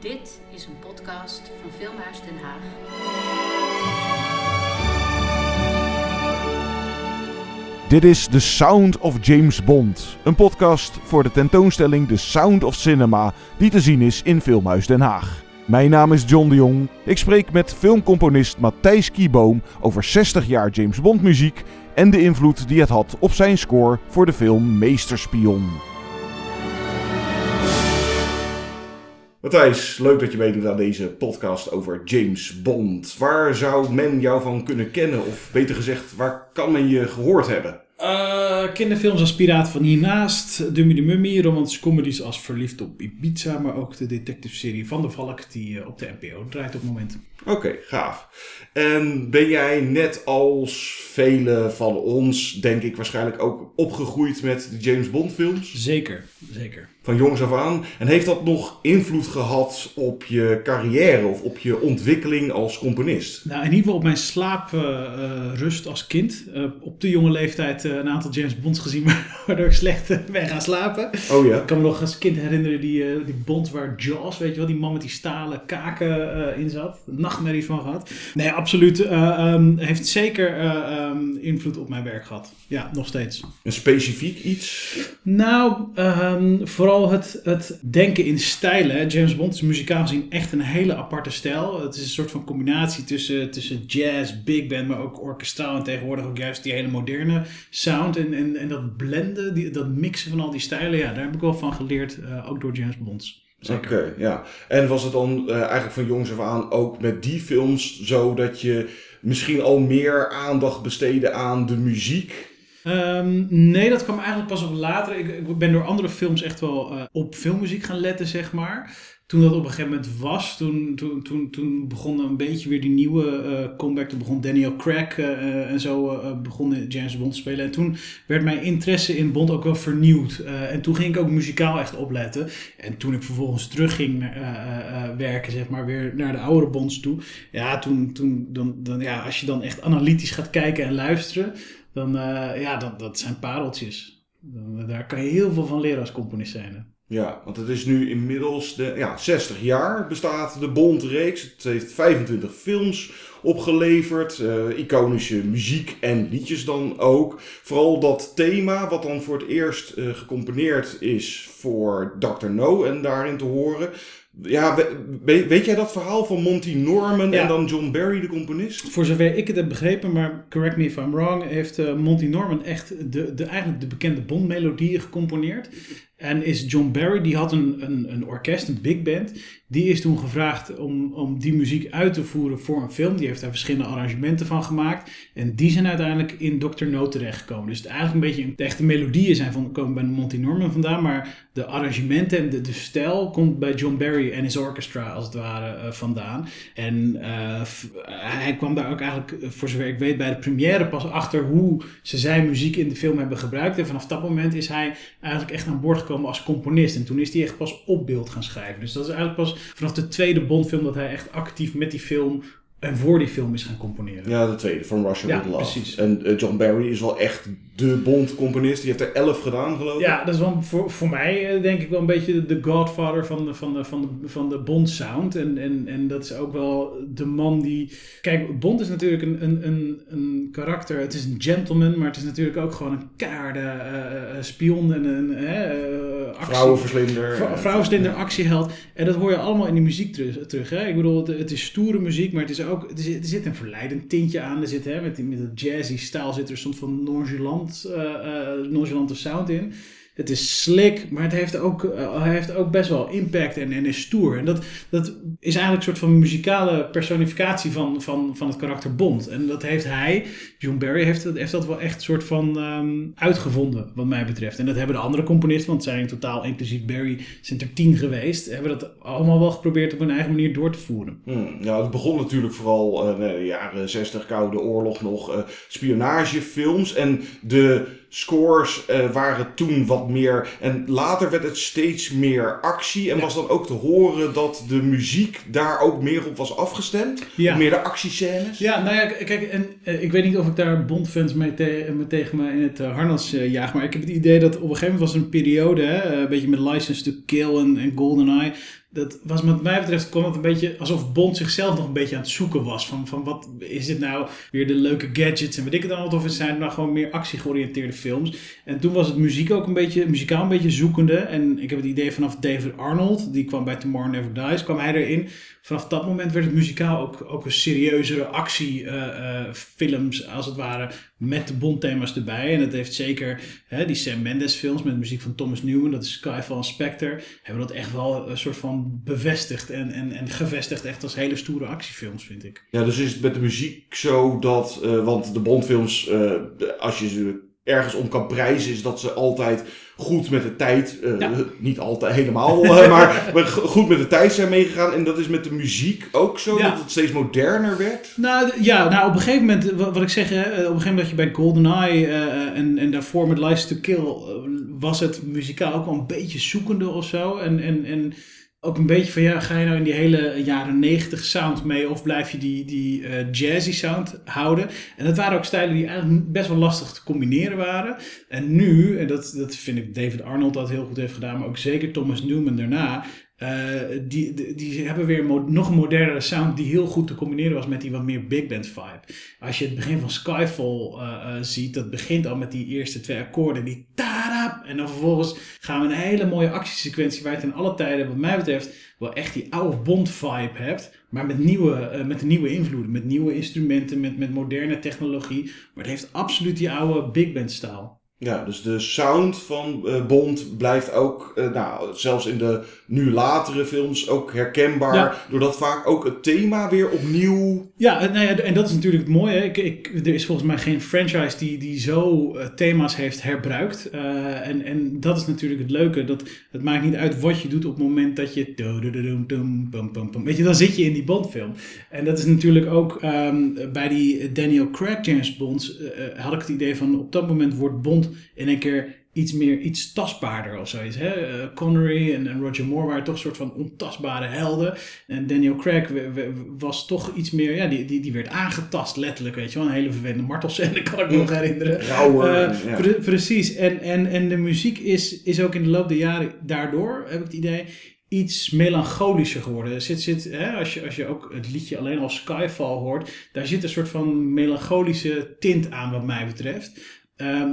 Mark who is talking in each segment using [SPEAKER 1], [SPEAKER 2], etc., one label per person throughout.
[SPEAKER 1] Dit is een podcast van Filmhuis Den Haag.
[SPEAKER 2] Dit is The Sound of James Bond, een podcast voor de tentoonstelling The Sound of Cinema, die te zien is in Filmhuis Den Haag. Mijn naam is John de Jong. Ik spreek met filmcomponist Matthijs Kieboom over 60 jaar James Bond muziek en de invloed die het had op zijn score voor de film Meesterspion. Matthijs, leuk dat je meedoet aan deze podcast over James Bond. Waar zou men jou van kunnen kennen? Of beter gezegd, waar kan men je gehoord hebben?
[SPEAKER 3] Uh, kinderfilms als Piraat van Hiernaast, Dummy de Mummy, romantische comedies als Verliefd op Ibiza, maar ook de detective-serie Van de Valk die uh, op de NPO draait op het moment.
[SPEAKER 2] Oké, gaaf. En ben jij net als vele van ons, denk ik waarschijnlijk ook opgegroeid met de James Bond films?
[SPEAKER 3] Zeker, zeker.
[SPEAKER 2] Van jongs af aan. En heeft dat nog invloed gehad op je carrière of op je ontwikkeling als componist?
[SPEAKER 3] Nou, in ieder geval op mijn slaaprust uh, als kind. Op de jonge leeftijd een aantal James Bonds gezien, waardoor ik slecht ben gaan slapen.
[SPEAKER 2] Oh ja.
[SPEAKER 3] Ik kan me nog als kind herinneren die, die Bond waar Jaws, weet je wel, die man met die stalen kaken in zat. Nachtmerries van gehad. Nee, absoluut. Um, heeft zeker um, invloed op mijn werk gehad. Ja, nog steeds.
[SPEAKER 2] Een specifiek iets?
[SPEAKER 3] Nou, um, vooral het, het denken in stijlen. James Bond is muzikaal gezien echt een hele aparte stijl. Het is een soort van combinatie tussen, tussen jazz, big band, maar ook orkestraal. En tegenwoordig ook juist die hele moderne sound. En, en, en dat blenden, die, dat mixen van al die stijlen, ja, daar heb ik wel van geleerd. Uh, ook door James Bonds.
[SPEAKER 2] Oké, okay, ja. En was het dan uh, eigenlijk van jongs af aan ook met die films zo dat je misschien al meer aandacht besteedde aan de muziek?
[SPEAKER 3] Um, nee, dat kwam eigenlijk pas op later. Ik, ik ben door andere films echt wel uh, op filmmuziek gaan letten, zeg maar. Toen dat op een gegeven moment was, toen, toen, toen, toen begon een beetje weer die nieuwe uh, comeback. Toen begon Daniel Craig uh, en zo begon James Bond te spelen. En toen werd mijn interesse in Bond ook wel vernieuwd. en toen ging ik ook muzikaal echt opletten. En toen ik vervolgens terug ging werken, zeg maar, weer naar de oudere Bonds toe. Ja, toen, toen dan, dan, ja, als je dan echt analytisch gaat kijken en luisteren dan uh, ja, dat, dat zijn pareltjes. Dan, daar kan je heel veel van leren als componist zijn.
[SPEAKER 2] Ja, want het is nu inmiddels de, ja, 60 jaar bestaat de Bond-reeks. Het heeft 25 films opgeleverd, uh, iconische muziek en liedjes dan ook. Vooral dat thema, wat dan voor het eerst uh, gecomponeerd is voor Dr. No en daarin te horen. Ja, weet, weet jij dat verhaal van Monty Norman ja. en dan John Barry, de componist?
[SPEAKER 3] Voor zover ik het heb begrepen, maar correct me if I'm wrong, heeft uh, Monty Norman echt de, de, eigenlijk de bekende Bond-melodieën gecomponeerd. En is John Barry, die had een, een, een orkest, een big band. Die is toen gevraagd om, om die muziek uit te voeren voor een film. Die heeft daar verschillende arrangementen van gemaakt. En die zijn uiteindelijk in Dr. No terechtgekomen. Dus het eigenlijk een beetje de echte melodieën zijn van, komen bij Monty Norman vandaan. Maar de arrangementen en de, de stijl komt bij John Barry en his orchestra als het ware uh, vandaan. En uh, hij kwam daar ook eigenlijk, voor zover ik weet, bij de première pas achter hoe ze zijn muziek in de film hebben gebruikt. En vanaf dat moment is hij eigenlijk echt aan boord gekomen als componist. En toen is hij echt pas op beeld gaan schrijven. Dus dat is eigenlijk pas vanaf de tweede Bondfilm dat hij echt actief met die film en voor die film is gaan componeren.
[SPEAKER 2] Ja, de tweede, van Russia
[SPEAKER 3] ja,
[SPEAKER 2] With Love.
[SPEAKER 3] Precies.
[SPEAKER 2] En uh, John Barry is wel echt de Bond-componist. Die heeft er elf gedaan, geloof ik.
[SPEAKER 3] Ja, dat is wel voor, voor mij uh, denk ik wel een beetje de godfather van de, van de, van de, van de Bond-sound. En, en, en dat is ook wel de man die... Kijk, Bond is natuurlijk een, een, een, een karakter. Het is een gentleman, maar het is natuurlijk ook gewoon een keiharde uh, spion en een...
[SPEAKER 2] actie, vrouwenverslinder.
[SPEAKER 3] Vrou vrouwenverslinder, actieheld. En dat hoor je allemaal in de muziek terug. terug hè? Ik bedoel, het, het is stoere muziek, maar het is ook, er, zit, er zit een verleidend tintje aan. Er zit, hè, met, die, met dat jazzy stijl zit er soms van nonchalant, uh, uh, nonchalante sound in. Het is slick, maar het heeft ook, uh, heeft ook best wel impact en, en is stoer. En dat, dat is eigenlijk een soort van muzikale personificatie van, van, van het karakter Bond. En dat heeft hij, John Barry, heeft, heeft dat wel echt een soort van um, uitgevonden, wat mij betreft. En dat hebben de andere componisten, want het zijn totaal, inclusief Barry, zijn er tien geweest, hebben dat allemaal wel geprobeerd op hun eigen manier door te voeren.
[SPEAKER 2] Hmm, ja, het begon natuurlijk vooral uh, in de jaren 60, Koude Oorlog nog, uh, spionagefilms. En de scores uh, waren toen wat meer. En later werd het steeds meer actie. En ja. was dan ook te horen dat de muziek daar ook meer op was afgestemd?
[SPEAKER 3] Ja.
[SPEAKER 2] Meer de actiescènes?
[SPEAKER 3] Ja, nou ja, kijk, en, uh, ik weet niet of ik daar Bondfans mee, te mee tegen me in het uh, harnas jaag. Maar ik heb het idee dat op een gegeven moment was er een periode, hè, een beetje met License to Kill en, en GoldenEye dat was wat mij betreft kwam het een beetje alsof Bond zichzelf nog een beetje aan het zoeken was. Van, van wat is dit nou weer de leuke gadgets en weet ik het allemaal. Of het zijn nou gewoon meer actiegeoriënteerde films. En toen was het muziek ook een beetje, muzikaal een beetje zoekende. En ik heb het idee vanaf David Arnold, die kwam bij Tomorrow Never Dies, kwam hij erin. Vanaf dat moment werd het muzikaal ook, ook een serieuzere actiefilms, als het ware, met de Bond-thema's erbij. En dat heeft zeker hè, die Sam Mendes films met muziek van Thomas Newman, dat is Skyfall en Spectre, hebben dat echt wel een soort van bevestigd en, en, en gevestigd echt als hele stoere actiefilms, vind ik.
[SPEAKER 2] Ja, dus is het met de muziek zo dat, uh, want de Bondfilms, uh, als je ze ergens om kan prijzen, is dat ze altijd goed met de tijd, uh, ja. niet altijd helemaal, maar, maar, goed met de tijd zijn meegegaan. En dat is met de muziek ook zo, ja. dat het steeds moderner werd?
[SPEAKER 3] Nou ja, nou op een gegeven moment, wat ik zeg, op een gegeven moment dat je bij GoldenEye uh, en, en daarvoor met License to Kill, was het muzikaal ook wel een beetje zoekende of zo. En, en, en ook een beetje van ja, ga je nou in die hele jaren negentig sound mee of blijf je die, die uh, jazzy sound houden? En dat waren ook stijlen die eigenlijk best wel lastig te combineren waren. En nu, en dat, dat vind ik David Arnold dat heel goed heeft gedaan, maar ook zeker Thomas Newman daarna, uh, die, die, hebben weer nog een modernere sound die heel goed te combineren was met die wat meer big band vibe. Als je het begin van Skyfall uh, uh, ziet, dat begint al met die eerste twee akkoorden, die ta En dan vervolgens gaan we een hele mooie actiesequentie waar je in alle tijden, wat mij betreft, wel echt die oude Bond vibe hebt. Maar met nieuwe, met nieuwe invloeden, met nieuwe instrumenten, met, met moderne technologie. Maar het heeft absoluut die oude big band stijl.
[SPEAKER 2] Ja, dus de sound van uh, Bond blijft ook, uh, nou, zelfs in de nu latere films ook herkenbaar. Ja. Doordat vaak ook het thema weer opnieuw.
[SPEAKER 3] Ja, nou ja, en dat is natuurlijk het mooie. Ik, ik, er is volgens mij geen franchise die, die zo uh, thema's heeft herbruikt. en, en dat is natuurlijk het leuke. Dat, het maakt niet uit wat je doet op het moment dat je. Weet je, dan zit je in die Bond-film. En dat is natuurlijk ook um, bij die Daniel Craig James Bonds. had ik het idee van op dat moment wordt Bond in een keer iets meer, iets tastbaarder of zoiets. Hè? Uh, Connery en, en, Roger Moore waren toch een soort van ontastbare helden. En Daniel Craig was toch iets meer, ja, die, die, die werd aangetast letterlijk, weet je wel. Een hele vervelende martelscène kan ik me nog herinneren.
[SPEAKER 2] Uh,
[SPEAKER 3] ja. pre precies. En, en, en de muziek is, is ook in de loop der jaren daardoor, heb ik het idee, iets melancholischer geworden. Zit, zit, hè, als, je, als je ook het liedje alleen al Skyfall hoort, daar zit een soort van melancholische tint aan wat mij betreft.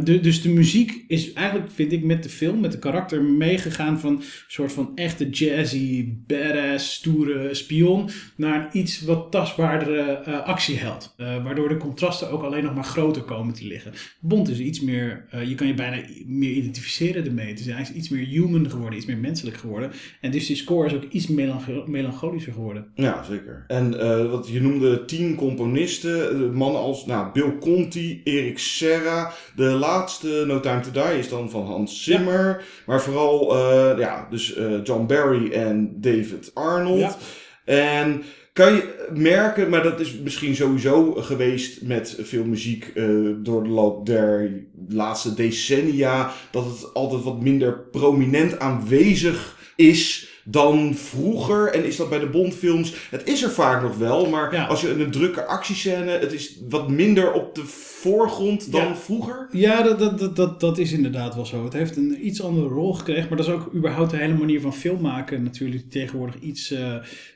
[SPEAKER 3] De, dus de muziek is eigenlijk, vind ik, met de film, met de karakter meegegaan van een soort van echte jazzy, badass, stoere spion naar een iets wat tastbaardere uh, actieheld. Uh, waardoor de contrasten ook alleen nog maar groter komen te liggen. Bond is iets meer, uh, je kan je bijna meer identificeren ermee. Het is iets meer human geworden, iets meer menselijk geworden. En dus die score is ook iets melancho melancholischer geworden.
[SPEAKER 2] Ja, zeker. En wat je noemde tien componisten, mannen als nou, Bill Conti, Erik Serra. De laatste No Time To Die is dan van Hans Zimmer. Ja. Maar vooral, uh, ja, dus uh, John Barry en David Arnold. Ja. En kan je merken, maar dat is misschien sowieso geweest met veel muziek uh, door de loop der laatste decennia, dat het altijd wat minder prominent aanwezig is dan vroeger. En is dat bij de Bondfilms? Het is er vaak nog wel, maar ja. als je een drukke actiescène, het is wat minder op de voorgrond dan
[SPEAKER 3] ja.
[SPEAKER 2] vroeger.
[SPEAKER 3] Ja, dat, dat, dat, dat, dat is inderdaad wel zo. Het heeft een iets andere rol gekregen, maar dat is ook überhaupt de hele manier van film maken natuurlijk die tegenwoordig iets, uh,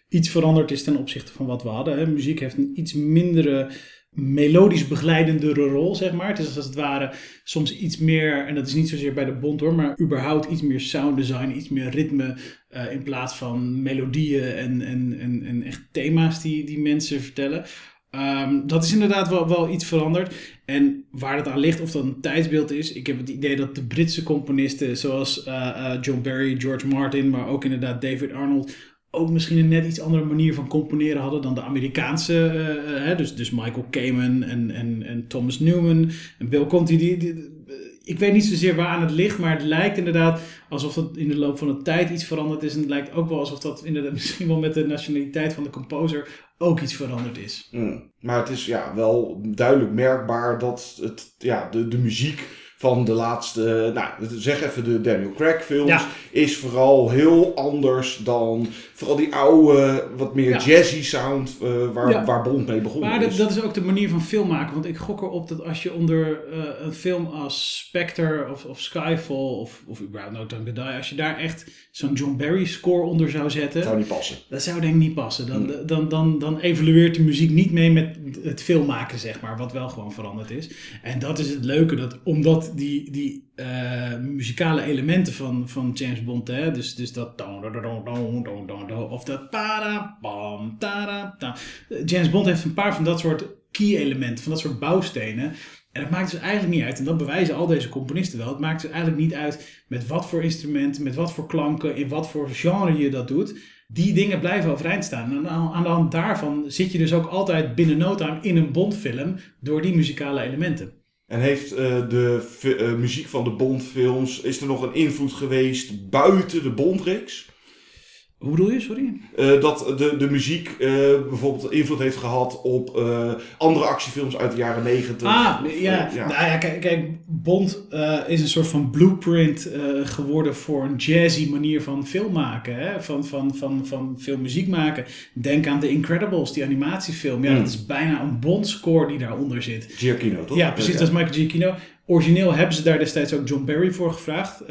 [SPEAKER 3] iets veranderd is ten opzichte van wat we hadden. Hè. Muziek heeft een iets mindere melodisch begeleidendere rol, zeg maar. Het is als het ware soms iets meer, en dat is niet zozeer bij de Bond hoor, maar überhaupt iets meer sound design, iets meer ritme uh, in plaats van melodieën en, en, en, en echt thema's die, die mensen vertellen. Um, dat is inderdaad wel, wel iets veranderd. En waar het aan ligt, of dat een tijdsbeeld is. Ik heb het idee dat de Britse componisten, zoals uh, uh, John Barry, George Martin, maar ook inderdaad David Arnold, ook misschien een net iets andere manier van componeren hadden dan de Amerikaanse. Uh, hè, dus, dus Michael Kamen en, en, en Thomas Newman en Bill Conti. Die, die, ik weet niet zozeer waar aan het ligt, maar het lijkt inderdaad alsof het in de loop van de tijd iets veranderd is. En het lijkt ook wel alsof dat inderdaad misschien wel met de nationaliteit van de composer ook iets veranderd is.
[SPEAKER 2] Mm, maar het is ja, wel duidelijk merkbaar dat het, ja, de, de muziek van de laatste, nou zeg even de Daniel Craig films, ja. is vooral heel anders dan vooral die oude, wat meer
[SPEAKER 3] Ja.
[SPEAKER 2] jazzy sound eh, waar,
[SPEAKER 3] Ja.
[SPEAKER 2] waar Bond mee begonnen
[SPEAKER 3] Maar dat, dat is ook de manier van film maken. Want ik gok erop dat als je onder eh, een film als Spectre of, of Skyfall of, of überhaupt No Time to Die, als je daar echt zo'n John Barry score onder zou zetten,
[SPEAKER 2] zou niet passen.
[SPEAKER 3] dat zou denk ik niet passen. Dan, dan, dan, dan evalueert de muziek niet mee met het filmmaken, zeg maar, wat wel gewoon veranderd is. En dat is het leuke, dat omdat die, die eh, muzikale elementen van, van James Bond, hè, dus, dus dat of dat para. James Bond heeft een paar van dat soort key elementen, van dat soort bouwstenen. En het maakt dus eigenlijk niet uit, en dat bewijzen al deze componisten wel, het maakt dus eigenlijk niet uit met wat voor instrumenten, met wat voor klanken, in wat voor genre je dat doet. Die dingen blijven overeind staan. En aan de hand daarvan zit je dus ook altijd binnen no in een Bondfilm door die muzikale elementen.
[SPEAKER 2] En heeft eh, de eh, muziek van de Bondfilms, is er nog een invloed geweest buiten de Bondreeks?
[SPEAKER 3] Hoe bedoel je, sorry?
[SPEAKER 2] Eh, dat de, de muziek eh, bijvoorbeeld invloed heeft gehad op eh, andere actiefilms uit de jaren negentig.
[SPEAKER 3] Ah,
[SPEAKER 2] Of,
[SPEAKER 3] ja. Nou ja, kijk, kijk Bond is een soort van blueprint geworden voor een jazzy manier van film maken. Hè? Van, van, van, van filmmuziek maken. Denk aan The Incredibles, die animatiefilm. Ja,
[SPEAKER 2] Mm.
[SPEAKER 3] dat is bijna een Bond-score die daaronder zit.
[SPEAKER 2] Giacchino, toch?
[SPEAKER 3] Ja, precies, dat is Michael Giacchino. Origineel hebben ze daar destijds ook John Barry voor gevraagd.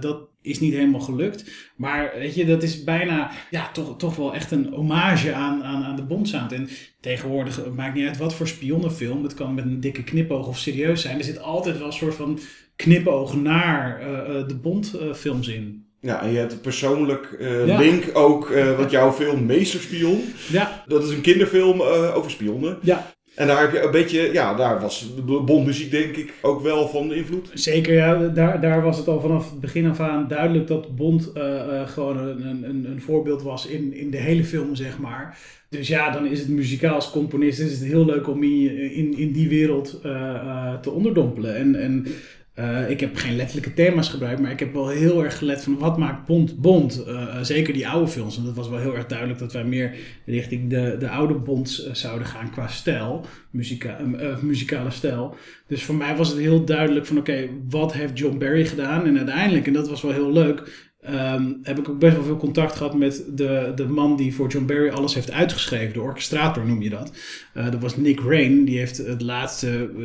[SPEAKER 3] Dat is niet helemaal gelukt. Maar weet je, dat is bijna ja, toch, toch wel echt een hommage aan, aan, aan de Bond-sound. En tegenwoordig, het maakt niet uit wat voor spionnenfilm. Het kan met een dikke knipoog of serieus zijn. Er zit altijd wel een soort van knipoog naar eh, eh, de Bond-films in.
[SPEAKER 2] Ja, en je hebt een persoonlijk eh,
[SPEAKER 3] Ja.
[SPEAKER 2] link ook, eh wat jouw film Meesterspion.
[SPEAKER 3] Ja,
[SPEAKER 2] Dat is een kinderfilm over spionnen.
[SPEAKER 3] ja.
[SPEAKER 2] En daar heb je een beetje, ja, daar was de Bondmuziek denk ik ook wel van invloed.
[SPEAKER 3] Zeker, ja. Daar, daar was het al vanaf het begin af aan duidelijk dat Bond eh, eh, gewoon een, een, een voorbeeld was in, in de hele film, zeg maar. Dus ja, dan is het muzikaal als componist is het heel leuk om in, in, in die wereld eh, te onderdompelen. En, en eh, ik heb geen letterlijke thema's gebruikt, maar ik heb wel heel erg gelet van wat maakt Bond Bond. Eh, eh, zeker die oude films, want het was wel heel erg duidelijk dat wij meer richting de, de oude Bonds zouden gaan qua stijl, muzika, muzikale stijl. Dus voor mij was het heel duidelijk van oké, wat heeft John Barry gedaan? En uiteindelijk, en dat was wel heel leuk, ehm, heb ik ook best wel veel contact gehad met de, de man die voor John Barry alles heeft uitgeschreven. De orchestrator noem je dat. Eh, dat was Nick Rain. Die heeft het laatste eh,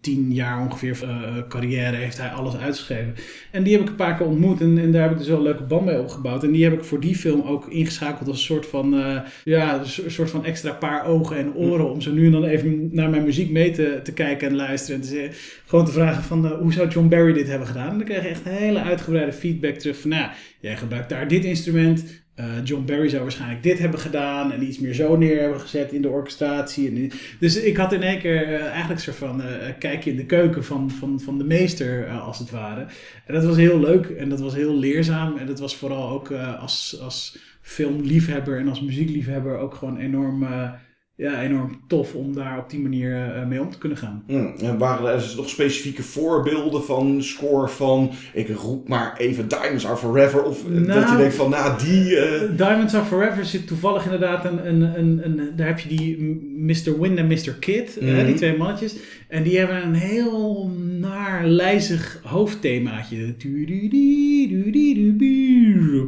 [SPEAKER 3] tien jaar ongeveer eh, carrière heeft hij alles uitgeschreven. En die heb ik een paar keer ontmoet en, en daar heb ik dus wel een leuke band mee opgebouwd. En die heb ik voor die film ook ingeschakeld als een soort van, ja, een soort- van extra paar ogen en oren. Om zo nu en dan even naar mijn muziek mee te, te kijken en luisteren. En te zeggen, gewoon te vragen van, hoe zou John Barry dit hebben gedaan? En dan kreeg je echt een hele uitgebreide feedback terug van, nou, jij gebruikt daar dit instrument. Eh, John Barry zou waarschijnlijk dit hebben gedaan en iets meer zo neer hebben gezet in de orchestratie. En, dus ik had in één keer eh, eigenlijk soort van eh kijkje in de keuken van, van, van de meester, als het ware. En dat was heel leuk en dat was heel leerzaam. En dat was vooral ook als, als filmliefhebber en als muziekliefhebber ook gewoon enorm, ja, enorm tof om daar op die manier eh, mee om te kunnen gaan.
[SPEAKER 2] Hm, En waren er nog specifieke voorbeelden van score van, ik roep maar even Diamonds Are Forever, of eh, dat je
[SPEAKER 3] Nou,
[SPEAKER 2] denkt van, nou die... eh,
[SPEAKER 3] Diamonds Are Forever zit toevallig inderdaad een, een, een, een daar heb je die Mr. Wind en Mr. Kid,
[SPEAKER 2] Mhm.
[SPEAKER 3] die twee mannetjes. En die hebben een heel naar lijzig hoofdthemaatje.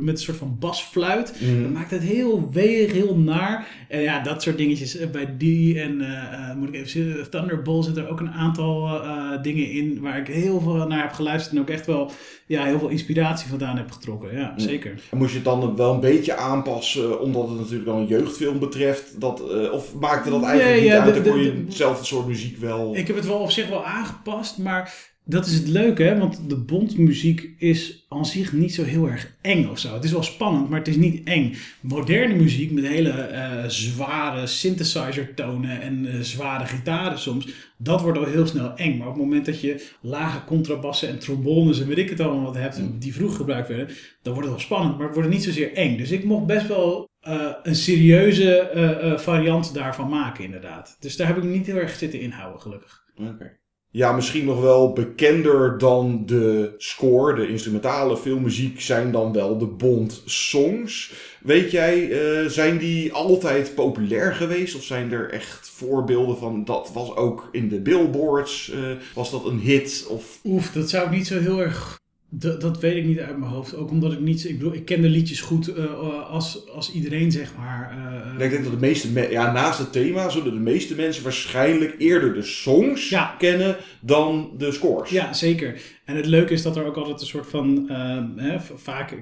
[SPEAKER 3] Met een soort van basfluit.
[SPEAKER 2] hm.
[SPEAKER 3] Dat maakt het heel weeg, heel naar. En ja, dat soort dingetjes eh, bij die en eh, moet ik even zien, Thunderbolt zitten er ook een aantal dingen in waar ik heel veel naar heb geluisterd en ook echt wel ja, heel veel inspiratie vandaan heb getrokken. Ja, zeker.
[SPEAKER 2] Moest je het dan wel een beetje aanpassen, omdat het natuurlijk dan een jeugdfilm betreft? Dat, of maakte dat eigenlijk
[SPEAKER 3] Nee,
[SPEAKER 2] niet
[SPEAKER 3] ja,
[SPEAKER 2] uit? Dan kon je
[SPEAKER 3] de-
[SPEAKER 2] hetzelfde soort muziek wel...
[SPEAKER 3] Ik heb het wel op zich wel aangepast, maar dat is het leuke, hè? want de Bondmuziek is aan zich niet zo heel erg eng of zo. Het is wel spannend, maar het is niet eng. Moderne muziek met hele eh, zware synthesizer tonen en eh, zware gitaren soms, dat wordt al heel snel eng. Maar op het moment dat je lage contrabassen en trombones en weet ik het allemaal wat hebt, die vroeg gebruikt werden, dan wordt het wel spannend, maar het wordt niet zozeer eng. Dus ik mocht best wel eh, een serieuze variant daarvan maken, inderdaad. Dus daar heb ik me niet heel erg zitten inhouden, gelukkig.
[SPEAKER 2] Oké. Ja, misschien nog wel bekender dan de score, de instrumentale filmmuziek, zijn dan wel de Bond-songs. Weet jij, eh, zijn die altijd populair geweest? Of zijn er echt voorbeelden van, dat was ook in de billboards, eh, was dat een hit? Of,
[SPEAKER 3] Oef, dat zou ik niet zo heel erg Dat, dat weet ik niet uit mijn hoofd. Ook omdat ik niet... Ik bedoel, ik ken de liedjes goed uh, als, als iedereen, zeg maar.
[SPEAKER 2] Uh, ik denk dat de meeste... Ja, naast het thema zullen de meeste mensen waarschijnlijk eerder de songs ja. kennen dan de scores.
[SPEAKER 3] Ja, zeker. En het leuke is dat er ook altijd een soort van... Uh, hè, vaak,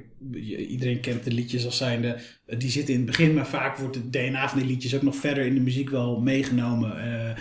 [SPEAKER 3] iedereen kent de liedjes als zijnde... Die zitten in het begin, maar vaak wordt het DNA van die liedjes ook nog verder in de muziek wel meegenomen.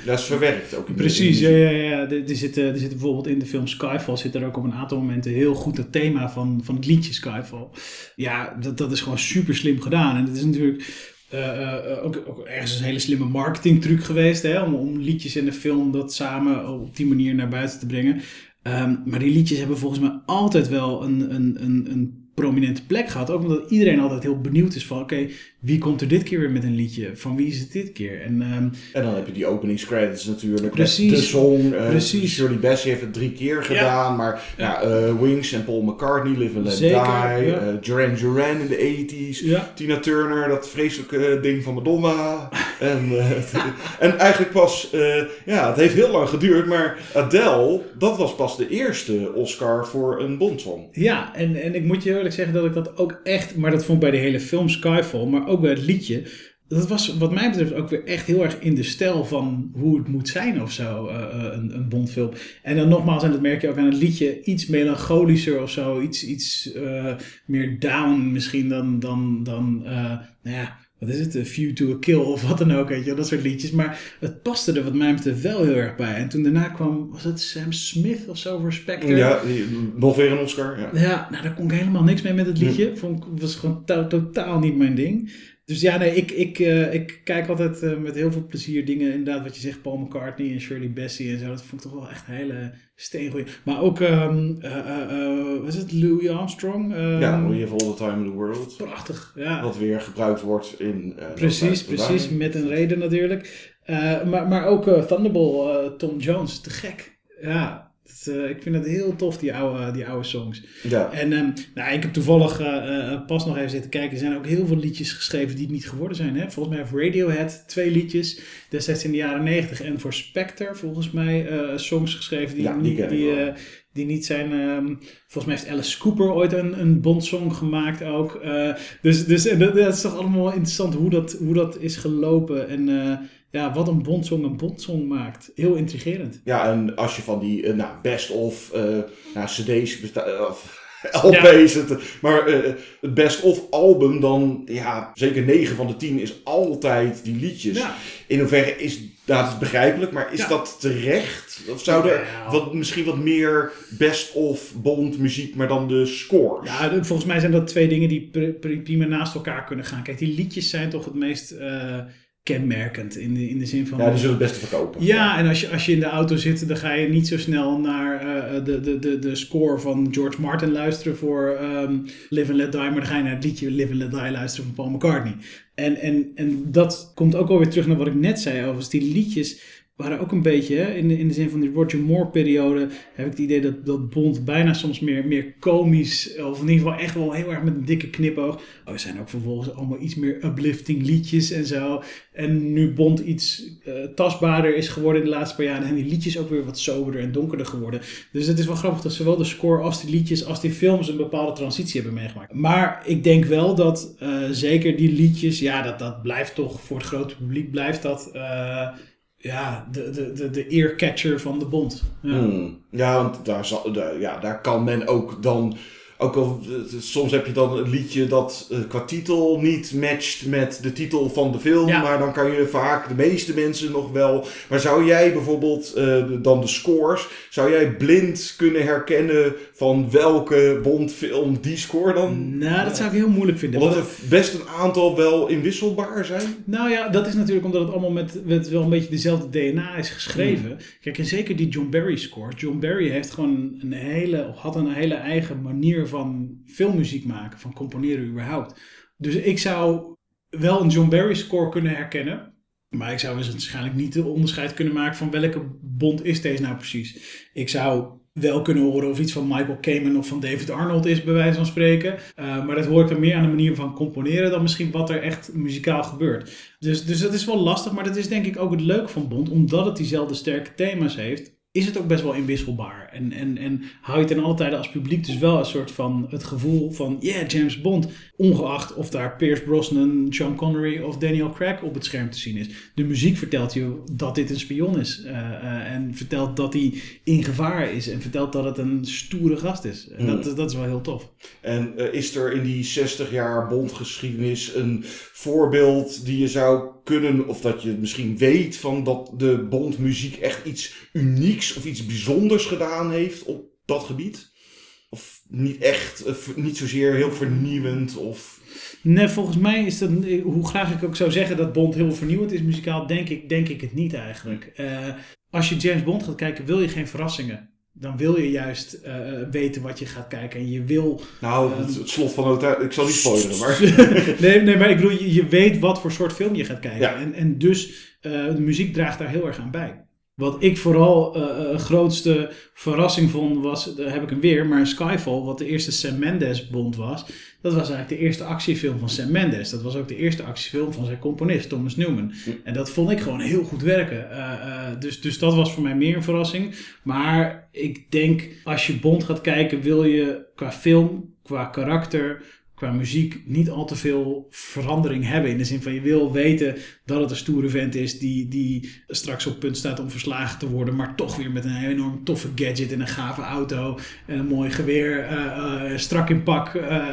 [SPEAKER 2] dat is verwerkt ook. In
[SPEAKER 3] precies, ja, ja, ja. Er, zitten, er zitten bijvoorbeeld in de film Skyfall... zit er ook op een aantal momenten heel goed het thema van, van het liedje Skyfall. Ja, dat, dat is gewoon super slim gedaan. En het is natuurlijk... Uh, ook, ook, ergens een hele slimme marketingtruc geweest. Hè, om, om liedjes in de film dat samen op die manier naar buiten te brengen. Um, maar die liedjes hebben volgens mij altijd wel een, een, een, een prominente plek gehad. Ook omdat iedereen altijd heel benieuwd is van... oké, wie komt er dit keer weer met een liedje? Van wie is het dit keer? En, um,
[SPEAKER 2] en dan heb je die openingscredits natuurlijk. Precies. De song. Uh, precies. Shirley Bassey heeft het drie keer gedaan. Maar ja. Uh, Wings en Paul McCartney, Live and Let Zeker, Die. Ja. Uh, Duran Duran in de 80s. Ja. Tina Turner, dat vreselijke ding van Madonna. En, en eigenlijk pas... ja, het heeft heel lang geduurd. Maar Adele, dat was pas de eerste Oscar voor een Bondsong.
[SPEAKER 3] Ja, en, en ik moet je eerlijk zeggen dat ik dat ook echt... Maar dat vond ik bij de hele film Skyfall... Maar ook bij het liedje. Dat was wat mij betreft ook weer echt heel erg in de stijl van hoe het moet zijn of zo, uh, een, een Bondfilm. En dan nogmaals, en dat merk je ook aan het liedje, iets melancholischer of zo, iets, iets meer down misschien dan, dan, dan nou ja, wat is het, A View to a Kill of wat dan ook, weet je, dat soort liedjes. Maar het paste er wat mij betreft wel heel erg bij. En toen daarna kwam, was het Sam Smith of zo voor Spectre?
[SPEAKER 2] Ja, nog weer een Oscar. Ja,
[SPEAKER 3] ja nou daar kon ik helemaal niks mee met het liedje. Vond, was gewoon totaal niet mijn ding. Dus ja, nee, ik, ik, uh, ik kijk altijd uh, met heel veel plezier dingen. Inderdaad, wat je zegt, Paul McCartney en Shirley Bassey en zo. Dat vond ik toch wel echt een hele steengoeie. Maar ook, um, uh, wat is het, Louis Armstrong? Um,
[SPEAKER 2] ja, We Have All The Time in the World.
[SPEAKER 3] Prachtig, ja.
[SPEAKER 2] Wat weer gebruikt wordt in...
[SPEAKER 3] precies, precies. Met een reden natuurlijk. maar, maar ook Thunderball, Tom Jones, te gek. Ja, uh, ik vind het heel tof, die oude, die oude songs. Ja. En um, nou, ik heb toevallig uh, pas nog even zitten kijken. Er zijn ook heel veel liedjes geschreven die het niet geworden zijn. Hè? Volgens mij heeft Radiohead twee liedjes destijds in de jaren 90. En voor Spectre volgens mij songs geschreven die, ja, die, niet, die, die niet zijn. Um, volgens mij heeft Alice Cooper ooit een, een Bond-song gemaakt ook. dus dus dat, dat, is toch allemaal interessant hoe dat, hoe dat is gelopen. En ja, wat een bondsong een bondsong maakt. Heel intrigerend.
[SPEAKER 2] Ja, en als je van die uh, nou, best of uh, nou, cd's. Of, LP's, ja. het, maar uh, het best of album, dan ja, zeker 9 van de 10 is altijd die liedjes. Ja. In hoeverre is dat begrijpelijk, maar is dat terecht? Of zou er wat, misschien wat meer best of bond muziek, maar dan de scores?
[SPEAKER 3] Ja, volgens mij zijn dat twee dingen die prima naast elkaar kunnen gaan. Kijk, die liedjes zijn toch het meest kenmerkend. In de, in de zin van.
[SPEAKER 2] Ja, die zullen het beste verkopen.
[SPEAKER 3] Ja, en als je, als je in de auto zit, dan ga je niet zo snel naar uh, de, de, de, de score van George Martin luisteren voor um, Live and Let Die, maar dan ga je naar het liedje Live and Let Die luisteren van Paul McCartney. En, en, en dat komt ook alweer terug naar wat ik net zei over die liedjes waren ook een beetje, in, de, in de zin van die Roger Moore periode, heb ik het idee dat, dat Bond bijna soms meer, meer komisch, of in ieder geval echt wel heel erg met een dikke knipoog. Oh, er zijn ook vervolgens allemaal iets meer uplifting liedjes en zo. En nu Bond iets uh, tastbaarder is geworden in de laatste paar jaren, zijn die liedjes ook weer wat soberder en donkerder geworden. Dus het is wel grappig dat zowel de score als die liedjes als die films een bepaalde transitie hebben meegemaakt. Maar ik denk wel dat uh, zeker die liedjes, ja, dat, dat blijft toch voor het grote publiek, blijft dat... Uh, ja, de, de, de, de earcatcher van de bond.
[SPEAKER 2] Ja, hmm. ja want daar, zal, ja, daar kan men ook dan ook al, soms heb je dan een liedje dat uh, qua titel niet matcht met de titel van de film. Maar dan kan je vaak, de meeste mensen nog wel. Maar zou jij bijvoorbeeld uh, dan de scores, zou jij blind kunnen herkennen van welke Bondfilm die score dan?
[SPEAKER 3] Nou, dat zou ik heel moeilijk vinden.
[SPEAKER 2] Omdat er best een aantal wel inwisselbaar zijn.
[SPEAKER 3] Nou ja, dat is natuurlijk omdat het allemaal met, met wel een beetje dezelfde DNA is geschreven. Hmm. Kijk, en zeker die John Barry score. John Barry heeft gewoon een hele, had een hele eigen manier van filmmuziek maken, van componeren überhaupt. Dus ik zou wel een John Barry score kunnen herkennen. Maar ik zou dus waarschijnlijk niet de onderscheid kunnen maken van welke bond is deze nou precies. Ik zou wel kunnen horen of iets van Michael Kamen of van David Arnold is, bij wijze van spreken. Uh, maar dat hoort er meer aan de manier van componeren dan misschien wat er echt muzikaal gebeurt. Dus, dus dat is wel lastig, maar dat is denk ik ook het leuke van Bond, omdat het diezelfde sterke thema's heeft is het ook best wel inwisselbaar. En, en, en hou je ten alle tijde als publiek dus wel een soort van het gevoel van, yeah, James Bond. Ongeacht of daar Pierce Brosnan, Sean Connery of Daniel Craig op het scherm te zien is. De muziek vertelt je dat dit een spion is. Uh, uh, en vertelt dat hij in gevaar is. En vertelt dat het een stoere gast is. En dat,
[SPEAKER 2] Hmm.
[SPEAKER 3] dat is wel heel tof.
[SPEAKER 2] En eh, is er in die 60 jaar Bondgeschiedenis een voorbeeld die je zou kunnen, of dat je misschien weet van dat de Bondmuziek echt iets unieks of iets bijzonders gedaan heeft op dat gebied? Of niet echt, eh, niet zozeer heel vernieuwend of...
[SPEAKER 3] Nee, volgens mij is dat, hoe graag ik ook zou zeggen dat Bond heel vernieuwend is muzikaal, denk ik, denk ik het niet eigenlijk. Eh, als je James Bond gaat kijken, wil je geen verrassingen. Dan wil je juist eh, weten wat je gaat kijken. En je wil.
[SPEAKER 2] Nou, het, het slot van hotel, ik zal niet spoileren, maar...
[SPEAKER 3] nee, nee, maar ik bedoel, je, je weet wat voor soort film je gaat kijken.
[SPEAKER 2] Ja.
[SPEAKER 3] En, en dus eh, de muziek draagt daar heel erg aan bij. Wat ik vooral eh, grootste verrassing vond, was, daar heb ik hem weer, maar Skyfall, wat de eerste Sam Mendes Bond was, dat was eigenlijk de eerste actiefilm van Sam Mendes. Dat was ook de eerste actiefilm van zijn componist, Thomas Newman. En dat vond ik gewoon heel goed werken. Eh, dus, dus dat was voor mij meer een verrassing. Maar ik denk, als je Bond gaat kijken, wil je qua film, qua karakter, qua muziek niet al te veel verandering hebben. In de zin van je wil weten dat het een stoere vent is die, die straks op punt staat om verslagen te worden, maar toch weer met een enorm toffe gadget en een gave auto en een mooi geweer eh, eh, strak in pak eh,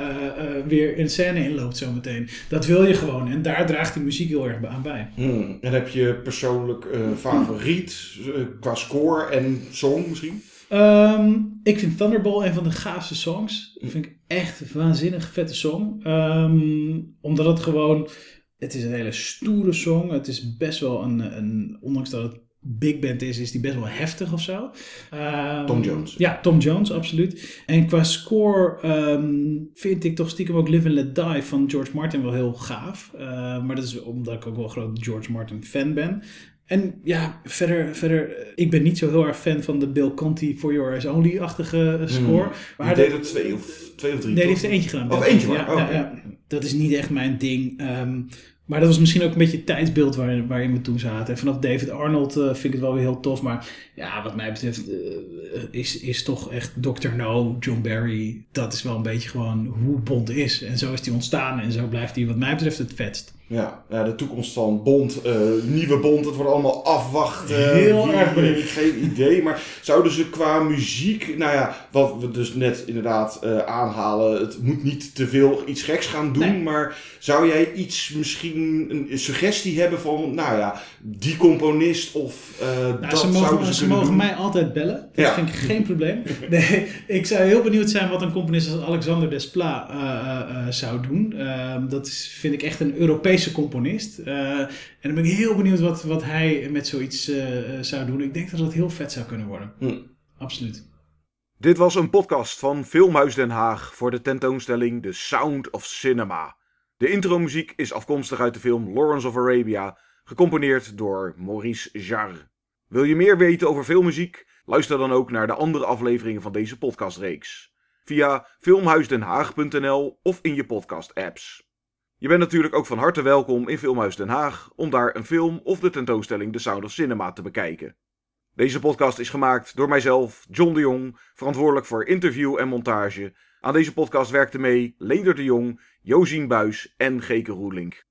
[SPEAKER 3] weer in scène inloopt zometeen. Dat wil je gewoon en daar draagt die muziek heel erg aan bij.
[SPEAKER 2] Hmm. En heb je persoonlijk favoriet qua score en song misschien?
[SPEAKER 3] Ehm, ik vind Thunderball een van de gaafste songs. Dat vind ik echt een waanzinnig vette song. Ehm, omdat het gewoon... Het is een hele stoere song. Het is best wel een... een ondanks dat het big band is, is die best wel heftig of zo. Ehm,
[SPEAKER 2] Tom Jones.
[SPEAKER 3] Ja, Tom Jones, absoluut. En qua score ehm, vind ik toch stiekem ook Live and Let Die van George Martin wel heel gaaf. Maar dat is omdat ik ook wel een groot George Martin fan ben. En ja, verder, verder, ik ben niet zo heel erg fan van de Bill Conti For Your Eyes Only-achtige score. Maar
[SPEAKER 2] Die
[SPEAKER 3] de-
[SPEAKER 2] deed er twee of, twee of drie,
[SPEAKER 3] Nee, die heeft er eentje gedaan.
[SPEAKER 2] Of eentje maar,
[SPEAKER 3] ja,
[SPEAKER 2] oh.
[SPEAKER 3] Dat is niet echt mijn ding. Ehm, maar dat was misschien ook een beetje het tijdsbeeld waar, waarin we toen zaten. En vanaf David Arnold eh, vind ik het wel weer heel tof. Maar ja, wat mij betreft eh, is, is toch echt Dr. No, John Barry. Dat is wel een beetje gewoon hoe Bond is. En zo is hij ontstaan. En zo blijft hij wat mij betreft het vetst.
[SPEAKER 2] Ja, ja, de toekomst van Bond, eh, nieuwe Bond, het wordt allemaal afwachten.
[SPEAKER 3] Heel
[SPEAKER 2] Wie-
[SPEAKER 3] erg benieuwd.
[SPEAKER 2] Ik geen idee, maar zouden ze qua muziek, nou ja, wat we dus net inderdaad eh, aanhalen, het moet niet te veel iets geks gaan doen,
[SPEAKER 3] Nee.
[SPEAKER 2] maar zou jij iets, misschien een suggestie hebben van, nou ja, die componist of eh,
[SPEAKER 3] Nou,
[SPEAKER 2] dat
[SPEAKER 3] ze
[SPEAKER 2] zouden
[SPEAKER 3] mogen,
[SPEAKER 2] ze
[SPEAKER 3] ze mogen
[SPEAKER 2] doen?
[SPEAKER 3] mij altijd bellen. Dat
[SPEAKER 2] Ja.
[SPEAKER 3] vind ik geen probleem. Nee, ik zou heel benieuwd zijn wat een componist als Alexander Desplat eh, eh, eh, zou doen. Ehm, dat is, vind ik echt een Europese componist. Eh, en dan ben ik heel benieuwd wat, wat hij met zoiets eh, eh, zou doen. Ik denk dat het heel vet zou kunnen worden.
[SPEAKER 2] Hm.
[SPEAKER 3] Absoluut.
[SPEAKER 2] Dit was een podcast van Filmhuis Den Haag voor de tentoonstelling The Sound of Cinema. De intromuziek is afkomstig uit de film Lawrence of Arabia, gecomponeerd door Maurice Jarre. Wil je meer weten over filmmuziek? Luister dan ook naar de andere afleveringen van deze podcastreeks. Via filmhuisdenhaag.nl of in je podcast-apps. Je bent natuurlijk ook van harte welkom in Filmhuis Den Haag om daar een film of de tentoonstelling The Sound of Cinema te bekijken. Deze podcast is gemaakt door mijzelf, John de Jong, verantwoordelijk voor interview en montage. Aan deze podcast werkten mee Leder de Jong, Josien Buis en Geke Roelink.